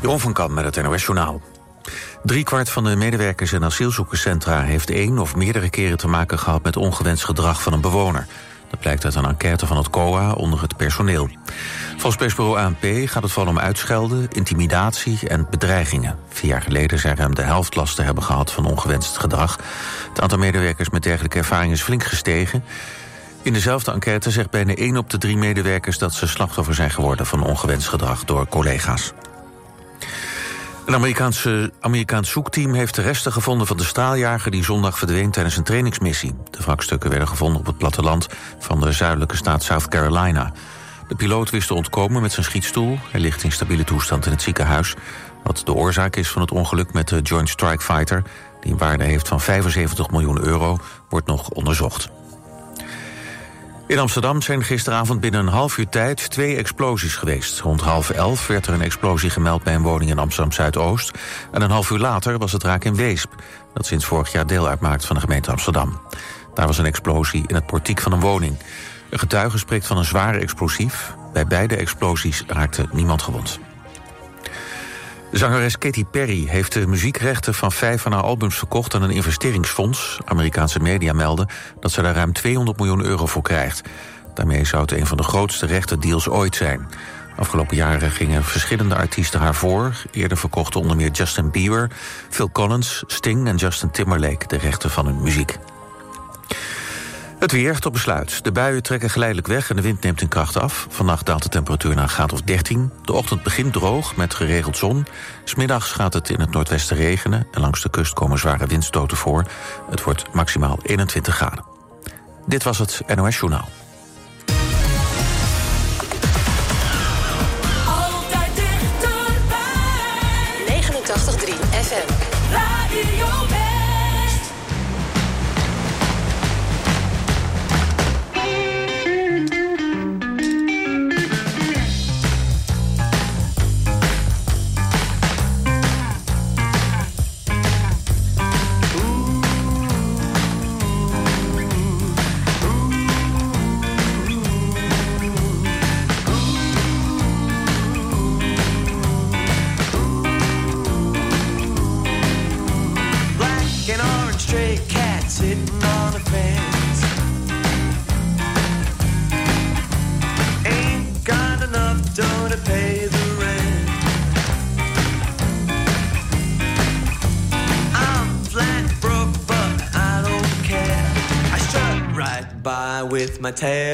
Jeroen van Kamp met het NOS Journaal. kwart van de medewerkers in asielzoekerscentra... heeft één of meerdere keren te maken gehad met ongewenst gedrag van een bewoner. Dat blijkt uit een enquête van het COA onder het personeel. Volgens persbureau ANP gaat het vooral om uitschelden, intimidatie en bedreigingen. Vier jaar geleden zijn ruim de helft last te hebben gehad van ongewenst gedrag. Het aantal medewerkers met dergelijke ervaring is flink gestegen. In dezelfde enquête zegt bijna één op de drie medewerkers... dat ze slachtoffer zijn geworden van ongewenst gedrag door collega's. Een Amerikaanse, Amerikaans zoekteam heeft de resten gevonden van de straaljager... die zondag verdween tijdens een trainingsmissie. De wrakstukken werden gevonden op het platteland van de zuidelijke staat South Carolina. De piloot wist te ontkomen met zijn schietstoel. Hij ligt in stabiele toestand in het ziekenhuis. Wat de oorzaak is van het ongeluk met de Joint Strike Fighter... die een waarde heeft van 75 miljoen euro, wordt nog onderzocht. In Amsterdam zijn gisteravond binnen een half uur tijd twee explosies geweest. Rond half elf werd er een explosie gemeld bij een woning in Amsterdam-Zuidoost. En een half uur later was het raak in Weesp, dat sinds vorig jaar deel uitmaakt van de gemeente Amsterdam. Daar was een explosie in het portiek van een woning. Een getuige spreekt van een zware explosief. Bij beide explosies raakte niemand gewond. Zangeres Katy Perry heeft de muziekrechten van vijf van haar albums verkocht aan een investeringsfonds. Amerikaanse media melden dat ze daar ruim 200 miljoen euro voor krijgt. Daarmee zou het een van de grootste rechtendeals ooit zijn. Afgelopen jaren gingen verschillende artiesten haar voor. Eerder verkochten onder meer Justin Bieber, Phil Collins, Sting en Justin Timberlake de rechten van hun muziek. Het weer tot besluit. De buien trekken geleidelijk weg en de wind neemt in kracht af. Vannacht daalt de temperatuur naar een graad of 13. De ochtend begint droog met geregeld zon. Smiddags gaat het in het noordwesten regenen... en langs de kust komen zware windstoten voor. Het wordt maximaal 21 graden. Dit was het NOS Journaal. Altijd dichterbij. 89.3 FM. Radio my tail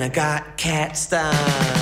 and I got cat style.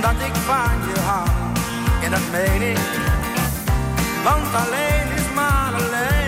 dat ik van je hou. En dat meen ik, want alleen is maar alleen.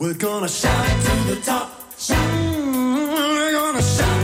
We're gonna shout to the top. Shout. We're gonna shout.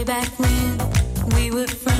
way back when we were friends.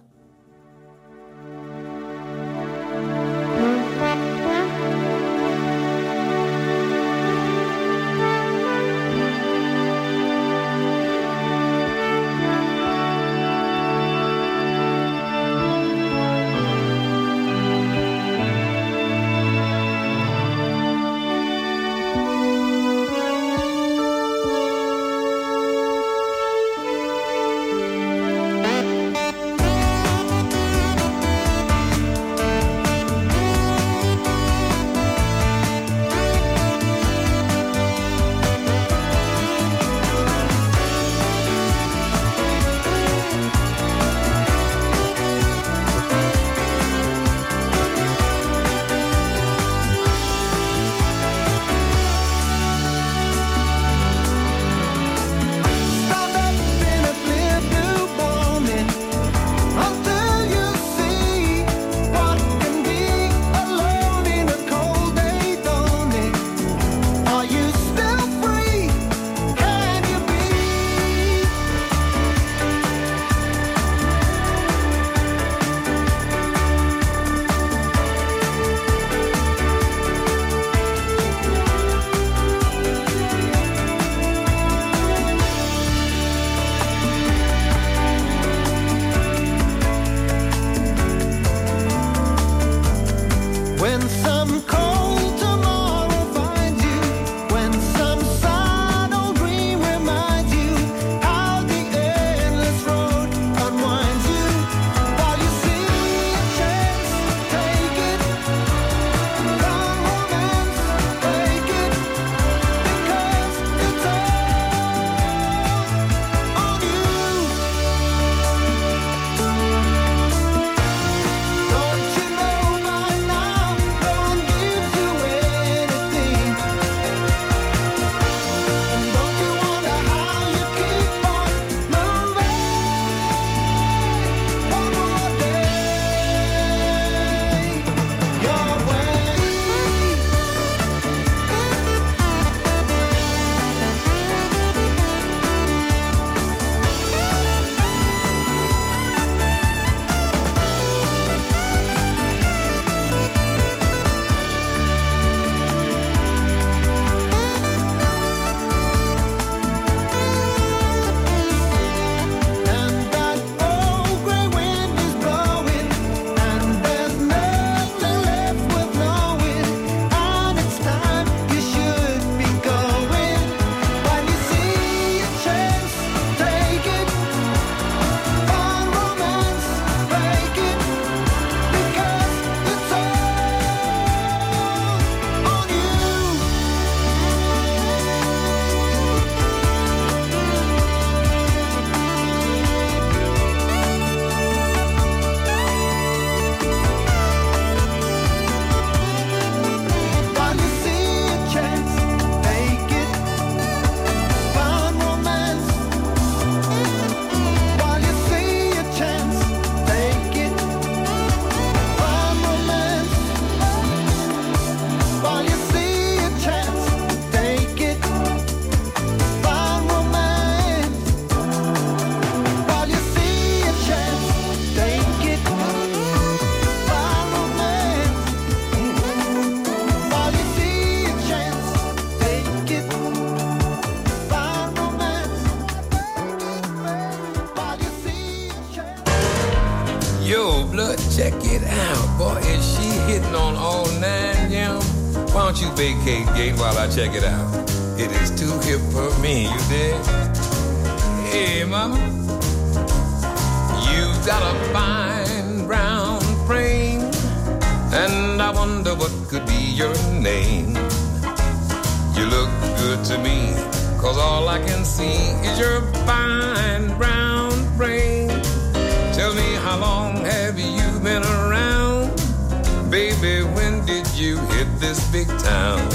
It is too hip for me, you dig? Hey, mama. you've got a fine brown frame, and I wonder what could be your name. You look good to me, cause all I can see is your fine brown frame. Tell me how long have you been around? Baby, when did you hit this big town?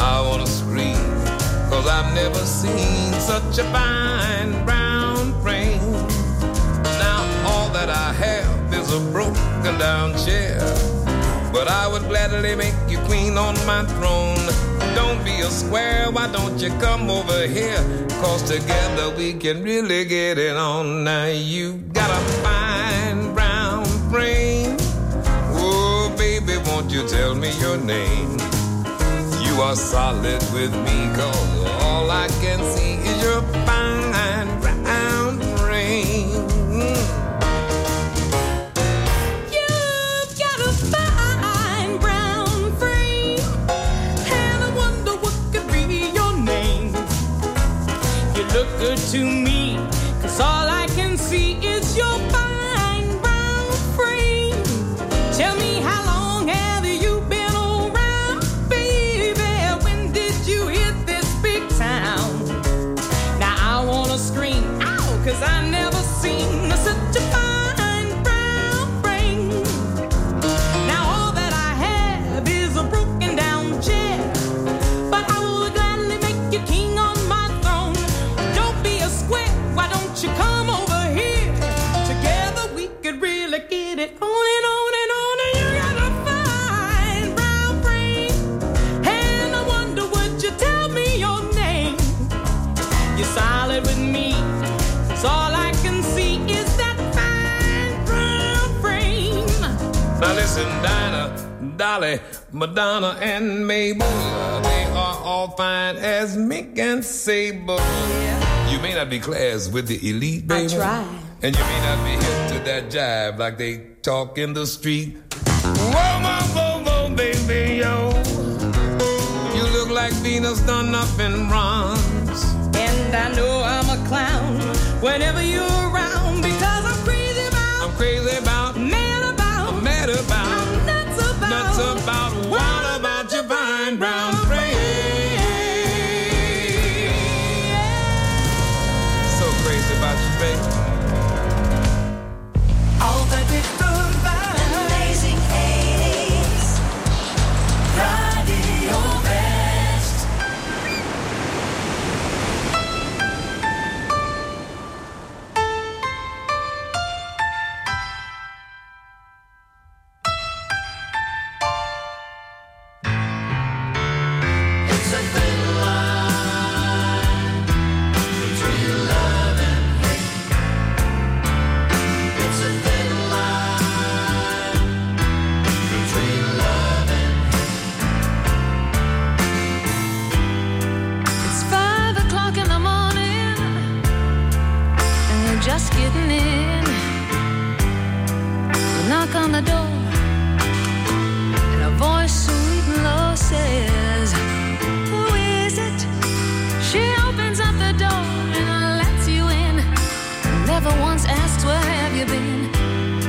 I wanna Cause I've never seen such a fine brown frame. Now all that I have is a broken down chair. But I would gladly make you queen on my throne. Don't be a square, why don't you come over here? Cause together we can really get it on. Now you got a fine brown frame. Oh, baby, won't you tell me your name? You are solid with me, cause all I can see is your fine brown frame. You've got a fine brown frame, and I wonder what could be your name. You look good to me, cause all Madonna, and Mabel. They are all fine as Mick and Sable. You may not be class with the elite, baby. try. And you may not be hip to that jive like they talk in the street. Whoa, whoa, whoa, whoa, baby, yo. You look like Venus done up in bronze. And I know I'm a clown whenever you been?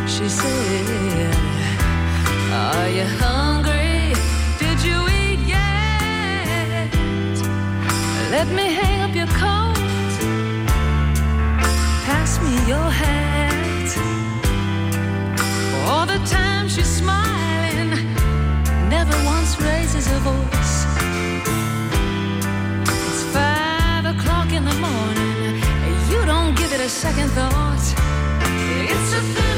She said, Are you hungry? Did you eat yet? Let me hang up your coat. Pass me your hat. All the time she's smiling, never once raises her voice. It's five o'clock in the morning. You don't give it a second thought. It's a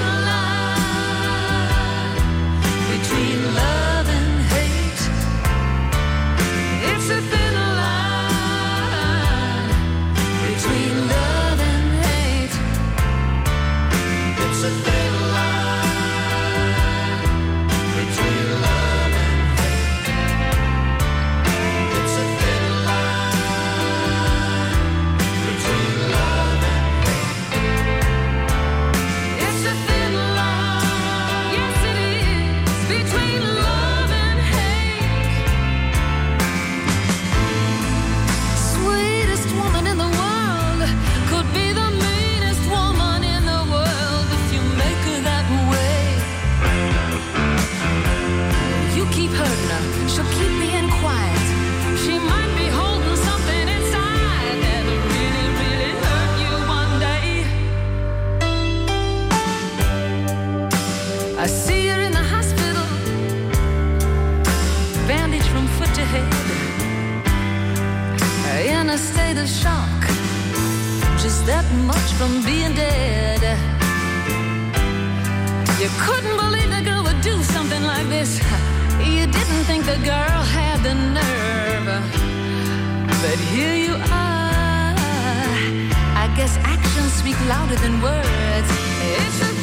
that much from being dead. You couldn't believe the girl would do something like this. You didn't think the girl had the nerve. But here you are. I guess actions speak louder than words. It's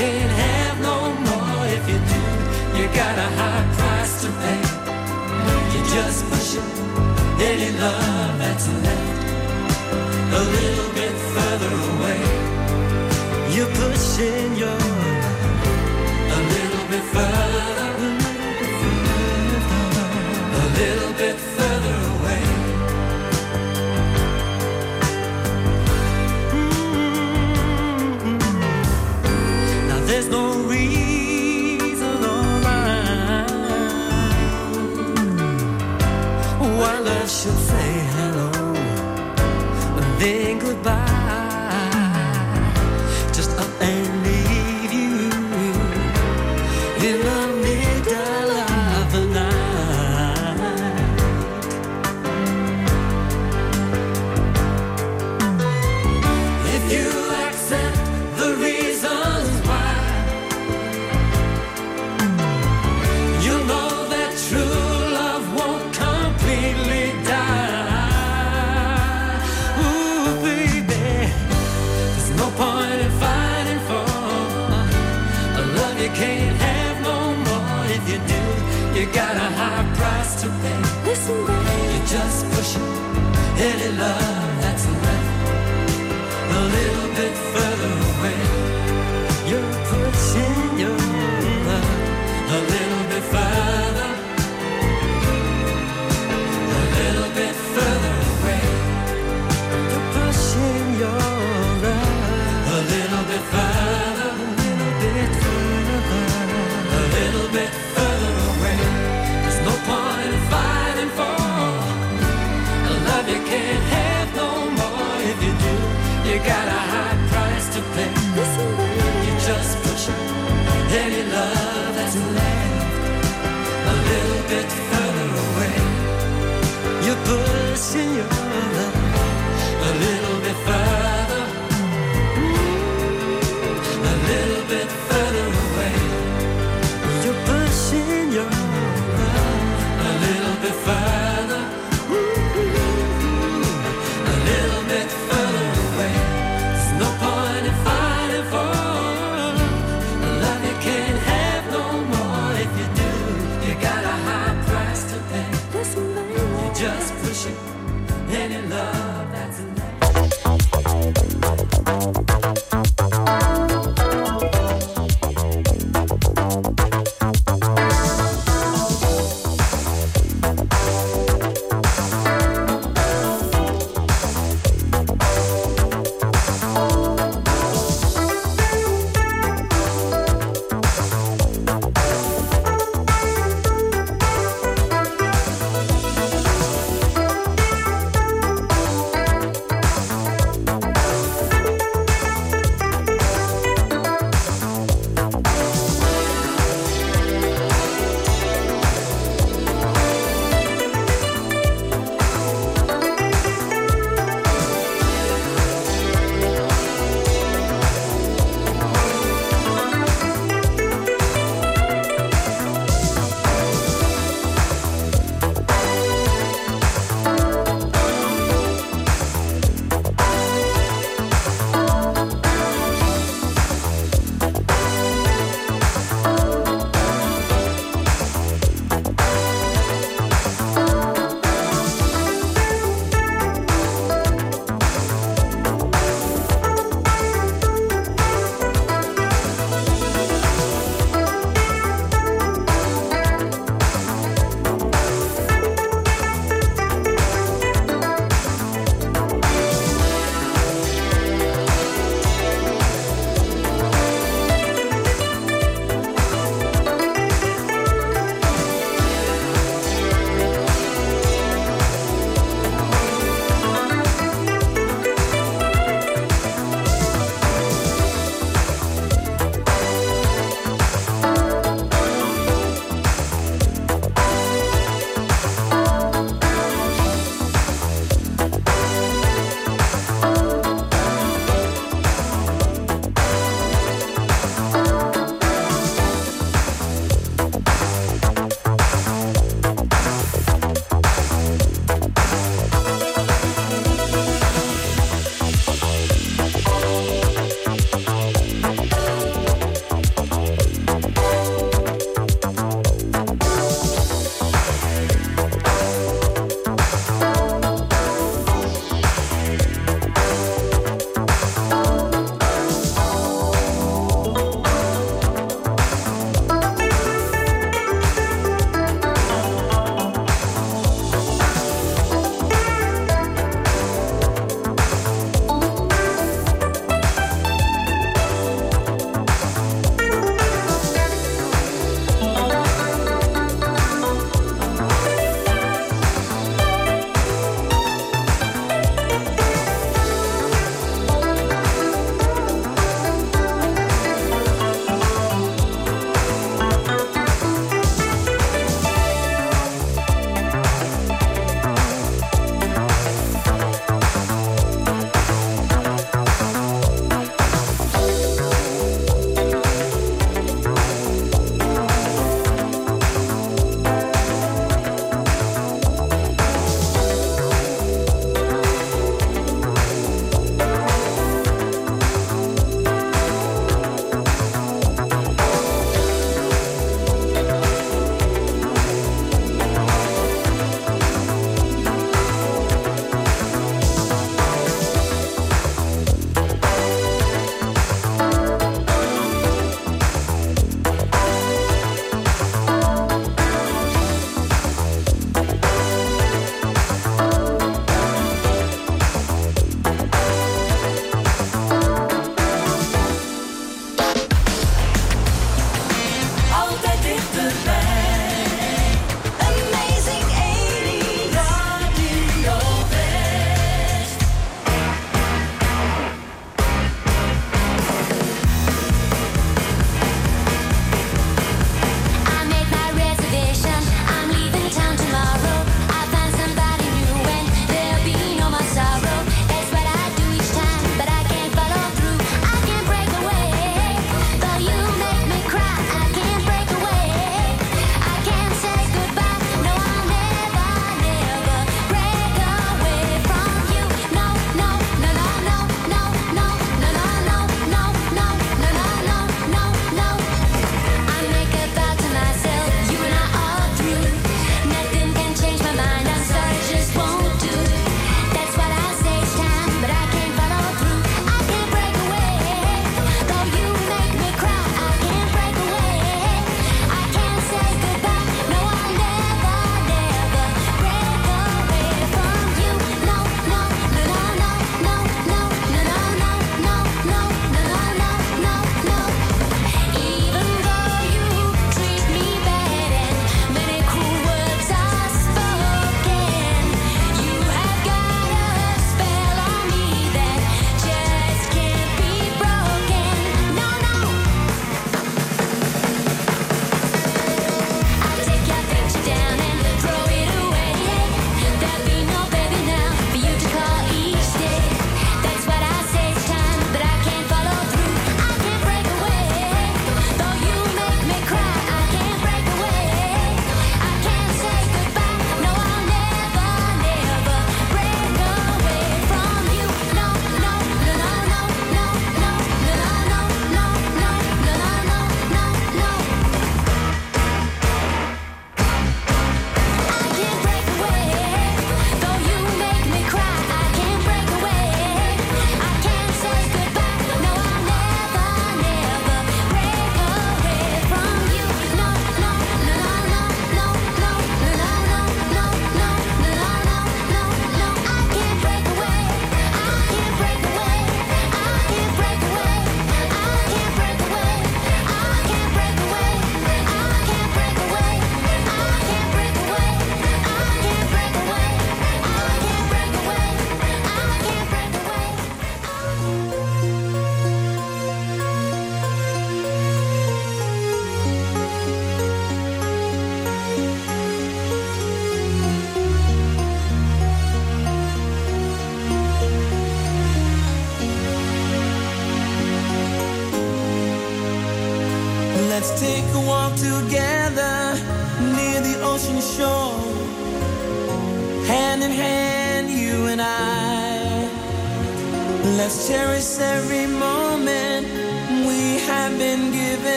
can't have no more. If you do, you got a high price to pay. You just push it, any love that's left a little bit further away. You're pushing your love a little bit further, a little. just pushing any love.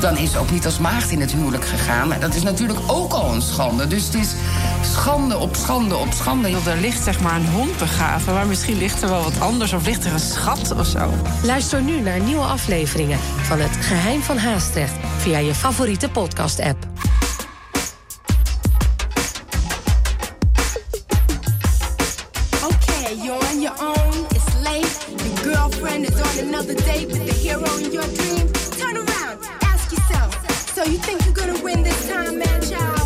dan is ook niet als maagd in het huwelijk gegaan. En dat is natuurlijk ook al een schande. Dus het is schande op schande op schande. Want er ligt zeg maar een hond begraven, maar misschien ligt er wel wat anders of ligt er een schat of zo. Luister nu naar nieuwe afleveringen van Het Geheim van Haastrecht via je favoriete podcast-app. another day with the hero in your dream. Turn around. So you think you're gonna win this time, man, child?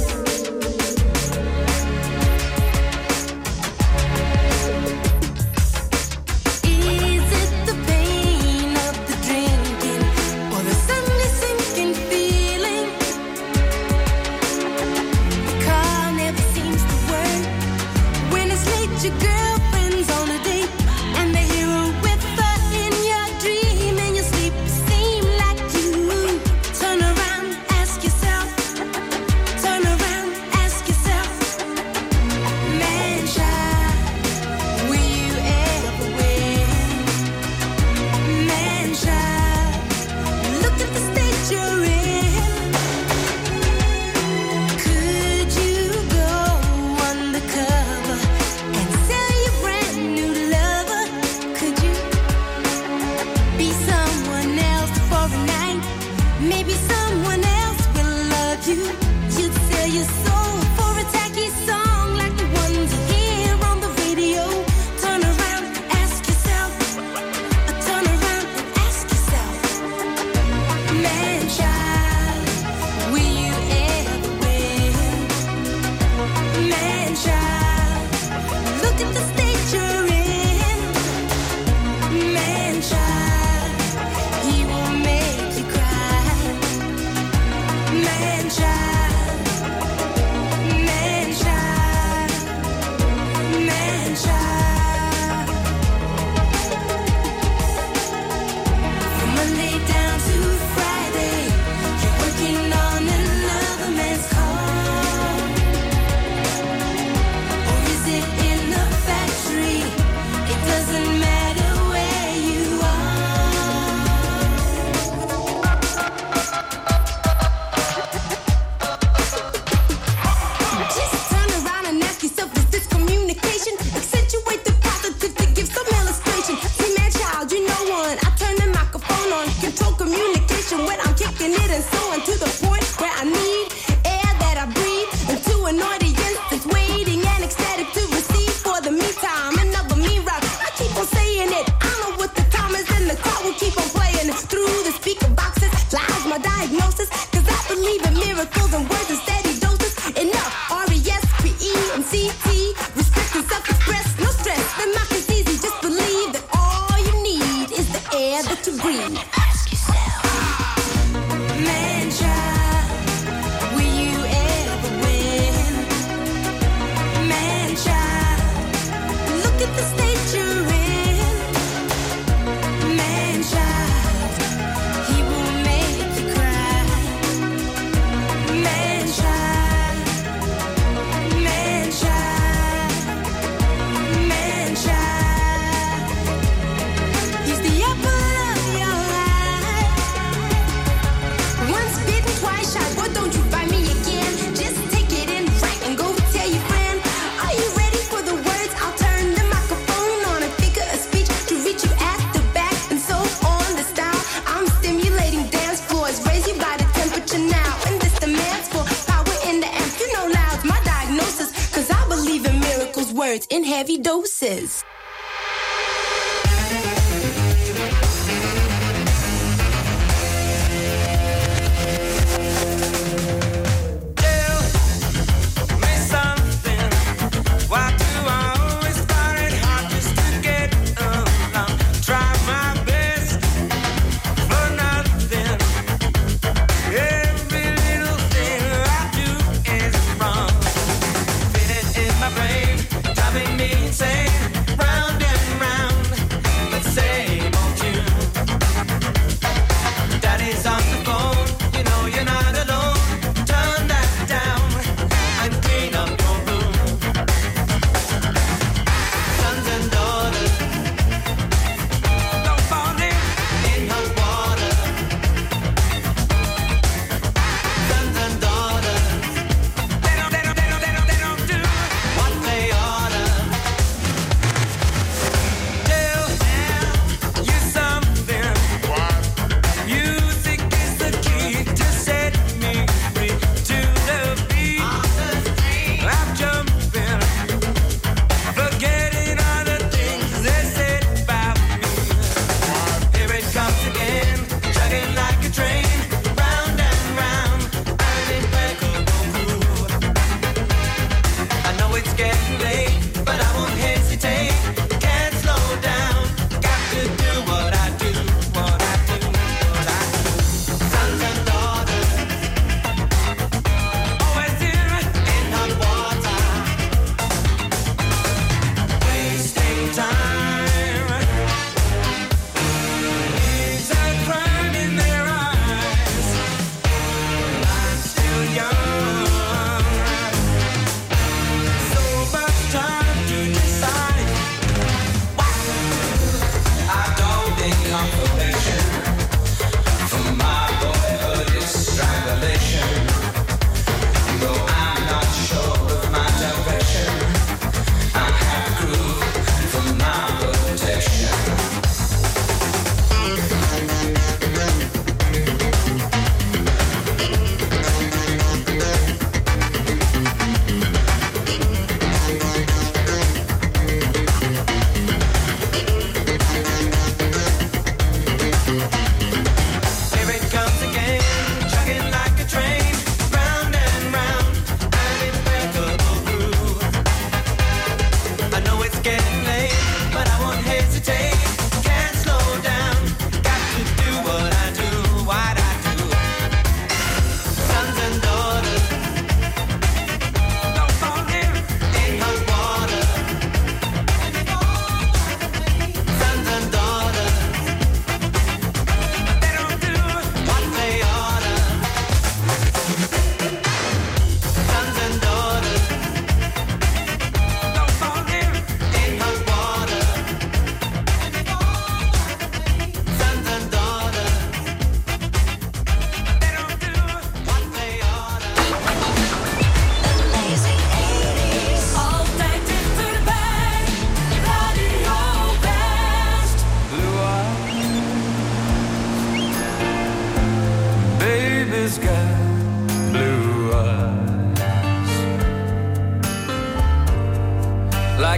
words in heavy doses.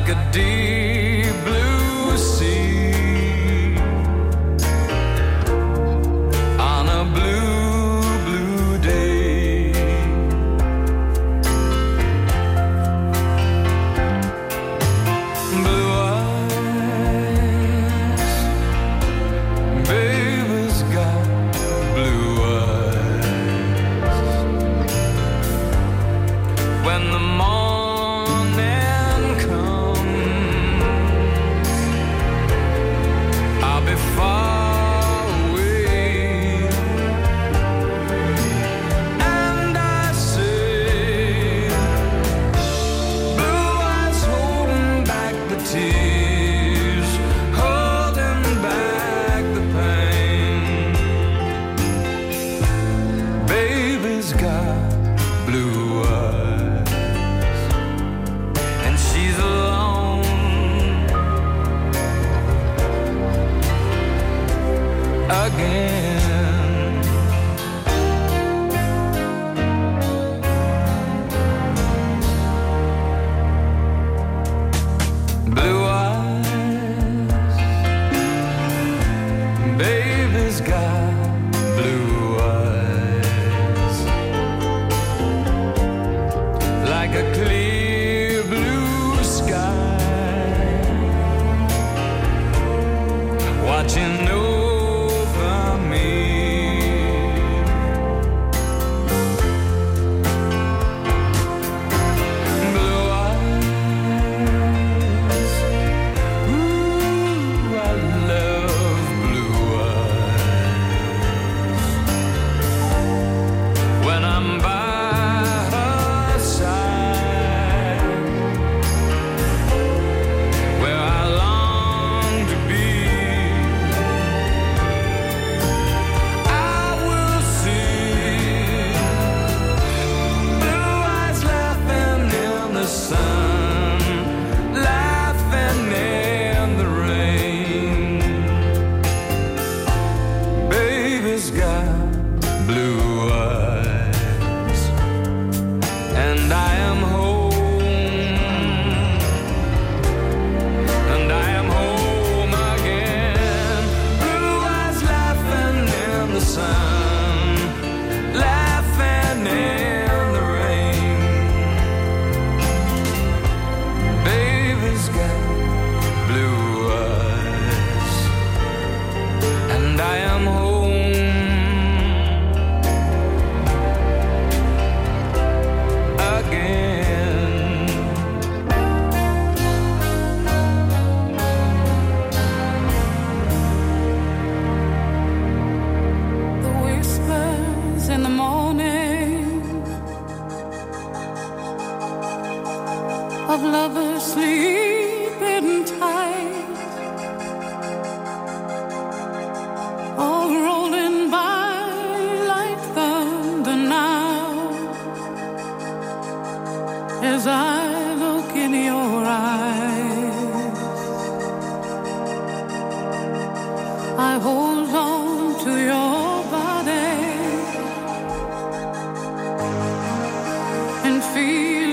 like a deep blue and feel